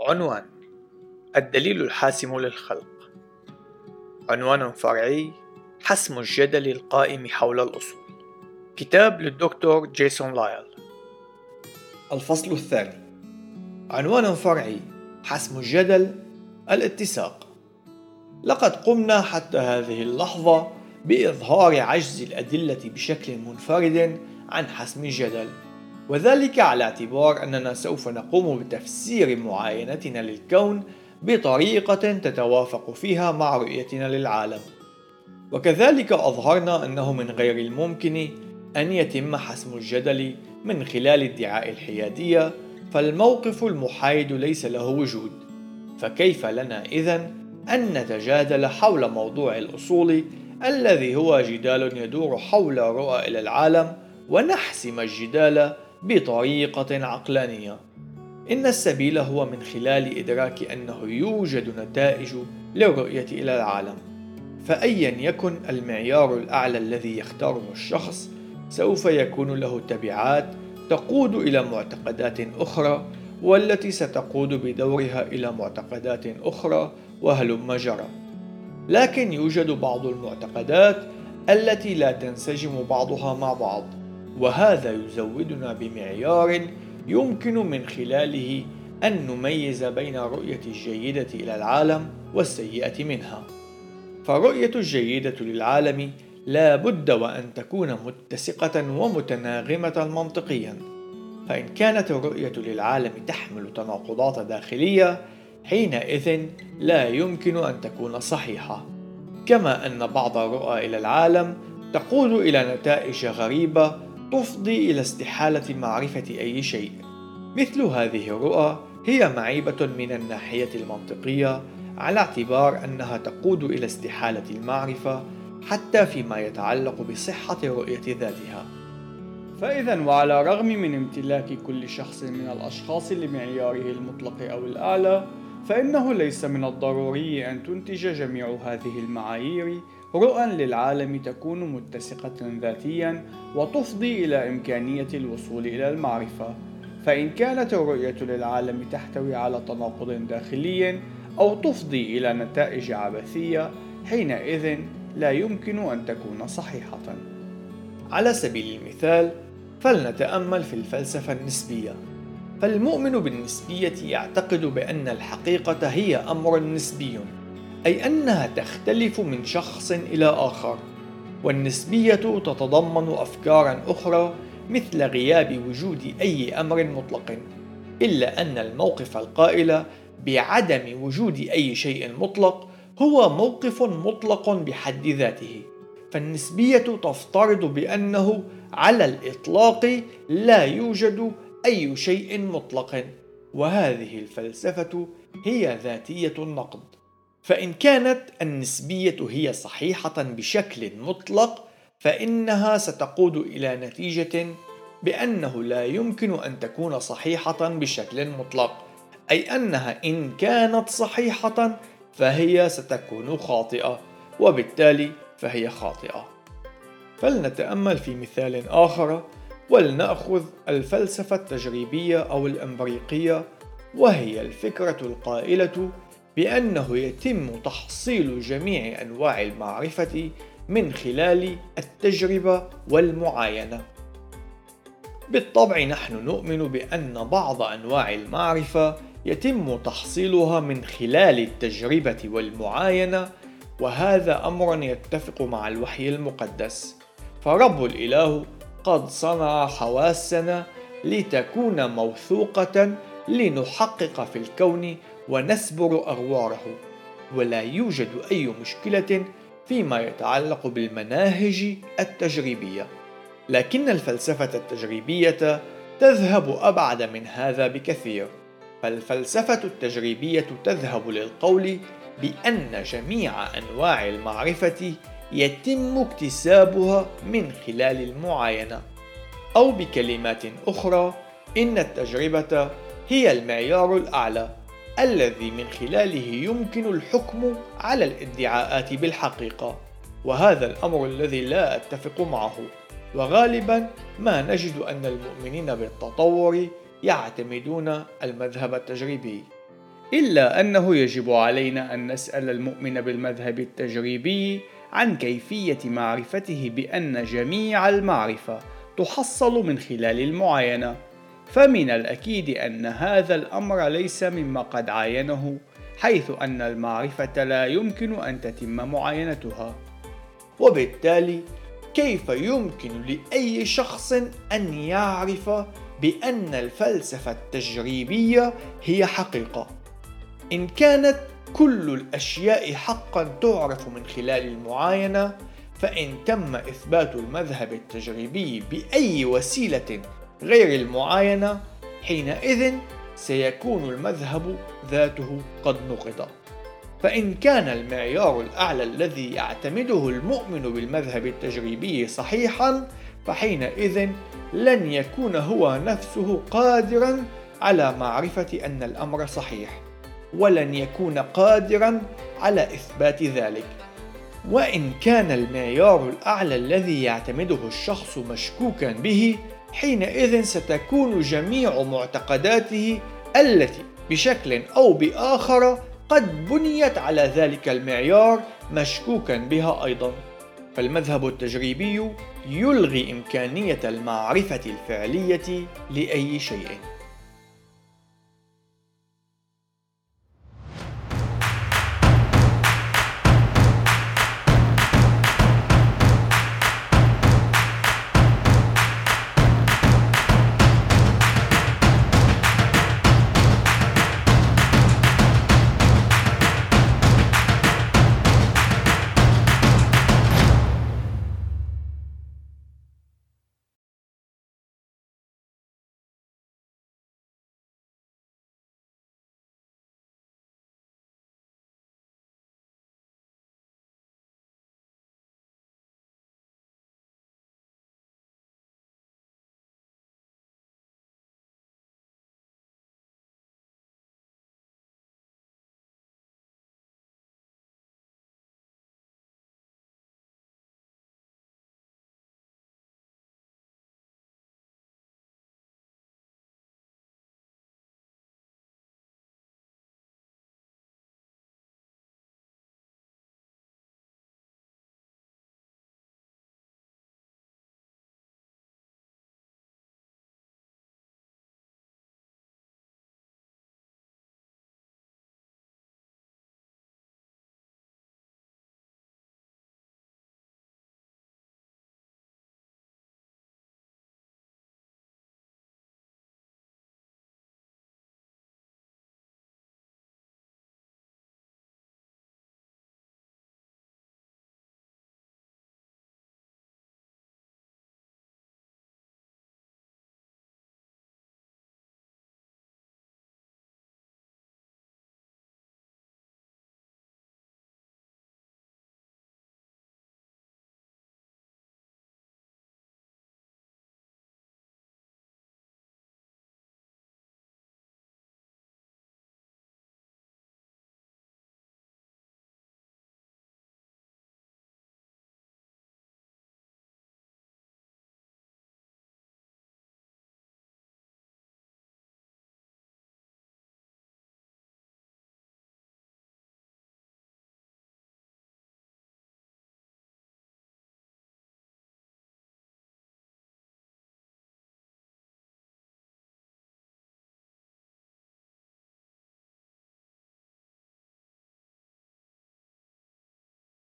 عنوان الدليل الحاسم للخلق. عنوان فرعي حسم الجدل القائم حول الأصول. كتاب للدكتور جيسون لايل. الفصل الثاني. عنوان فرعي حسم الجدل الاتساق. لقد قمنا حتى هذه اللحظة بإظهار عجز الأدلة بشكل منفرد عن حسم الجدل. وذلك على اعتبار أننا سوف نقوم بتفسير معاينتنا للكون بطريقة تتوافق فيها مع رؤيتنا للعالم. وكذلك أظهرنا أنه من غير الممكن أن يتم حسم الجدل من خلال ادعاء الحيادية فالموقف المحايد ليس له وجود. فكيف لنا إذن أن نتجادل حول موضوع الأصول الذي هو جدال يدور حول رؤى إلى العالم ونحسم الجدال بطريقة عقلانية. إن السبيل هو من خلال إدراك أنه يوجد نتائج للرؤية إلى العالم. فأيا يكن المعيار الأعلى الذي يختاره الشخص سوف يكون له تبعات تقود إلى معتقدات أخرى والتي ستقود بدورها إلى معتقدات أخرى وهلم جرى. لكن يوجد بعض المعتقدات التي لا تنسجم بعضها مع بعض. وهذا يزودنا بمعيار يمكن من خلاله أن نميز بين الرؤية الجيدة إلى العالم والسيئة منها. فالرؤية الجيدة للعالم لا بد وأن تكون متسقة ومتناغمة منطقيا، فإن كانت الرؤية للعالم تحمل تناقضات داخلية، حينئذ لا يمكن أن تكون صحيحة. كما أن بعض الرؤى إلى العالم تقود إلى نتائج غريبة تفضي إلى استحالة معرفة أي شيء مثل هذه الرؤى هي معيبة من الناحية المنطقية على اعتبار أنها تقود إلى استحالة المعرفة حتى فيما يتعلق بصحة الرؤية ذاتها. فإذا وعلى الرغم من امتلاك كل شخص من الأشخاص لمعياره المطلق أو الأعلى، فإنه ليس من الضروري أن تنتج جميع هذه المعايير رؤى للعالم تكون متسقة ذاتيا وتفضي إلى إمكانية الوصول إلى المعرفة. فإن كانت الرؤية للعالم تحتوي على تناقض داخلي أو تفضي إلى نتائج عبثية حينئذ لا يمكن أن تكون صحيحة. على سبيل المثال فلنتأمل في الفلسفة النسبية. فالمؤمن بالنسبية يعتقد بأن الحقيقة هي أمر نسبي. أي أنها تختلف من شخص إلى آخر والنسبية تتضمن أفكارا أخرى مثل غياب وجود أي أمر مطلق إلا أن الموقف القائل بعدم وجود أي شيء مطلق هو موقف مطلق بحد ذاته فالنسبية تفترض بأنه على الإطلاق لا يوجد أي شيء مطلق وهذه الفلسفة هي ذاتية النقد. فإن كانت النسبية هي صحيحة بشكل مطلق فإنها ستقود إلى نتيجة بأنه لا يمكن أن تكون صحيحة بشكل مطلق أي أنها إن كانت صحيحة فهي ستكون خاطئة وبالتالي فهي خاطئة. فلنتأمل في مثال آخر ولنأخذ الفلسفة التجريبية أو الإمبريقية وهي الفكرة القائلة بأنه يتم تحصيل جميع أنواع المعرفة من خلال التجربة والمعاينة. بالطبع نحن نؤمن بأن بعض أنواع المعرفة يتم تحصيلها من خلال التجربة والمعاينة وهذا أمر يتفق مع الوحي المقدس فرب الإله قد صنع حواسنا لتكون موثوقة لنحقق في الكون ونسبر أغواره ولا يوجد أي مشكلة فيما يتعلق بالمناهج التجريبية. لكن الفلسفة التجريبية تذهب أبعد من هذا بكثير. فالفلسفة التجريبية تذهب للقول بأن جميع أنواع المعرفة يتم اكتسابها من خلال المعاينة. أو بكلمات أخرى إن التجربة هي المعيار الأعلى الذي من خلاله يمكن الحكم على الادعاءات بالحقيقة. وهذا الأمر الذي لا أتفق معه. وغالبا ما نجد أن المؤمنين بالتطور يعتمدون المذهب التجريبي. إلا أنه يجب علينا أن نسأل المؤمن بالمذهب التجريبي عن كيفية معرفته بأن جميع المعرفة تحصل من خلال المعاينة. فمن الأكيد أن هذا الأمر ليس مما قد عاينه حيث أن المعرفة لا يمكن أن تتم معاينتها. وبالتالي كيف يمكن لأي شخص أن يعرف بأن الفلسفة التجريبية هي حقيقة؟ إن كانت كل الأشياء حقا تعرف من خلال المعاينة فإن تم إثبات المذهب التجريبي بأي وسيلة غير المعاينة حينئذ سيكون المذهب ذاته قد نقض. فإن كان المعيار الأعلى الذي يعتمده المؤمن بالمذهب التجريبي صحيحا فحينئذ لن يكون هو نفسه قادرا على معرفة أن الأمر صحيح ولن يكون قادرا على إثبات ذلك. وإن كان المعيار الأعلى الذي يعتمده الشخص مشكوكا به حينئذ ستكون جميع معتقداته التي بشكل أو بآخر قد بنيت على ذلك المعيار مشكوكا بها أيضا. فالمذهب التجريبي يلغي إمكانية المعرفة الفعلية لأي شيء.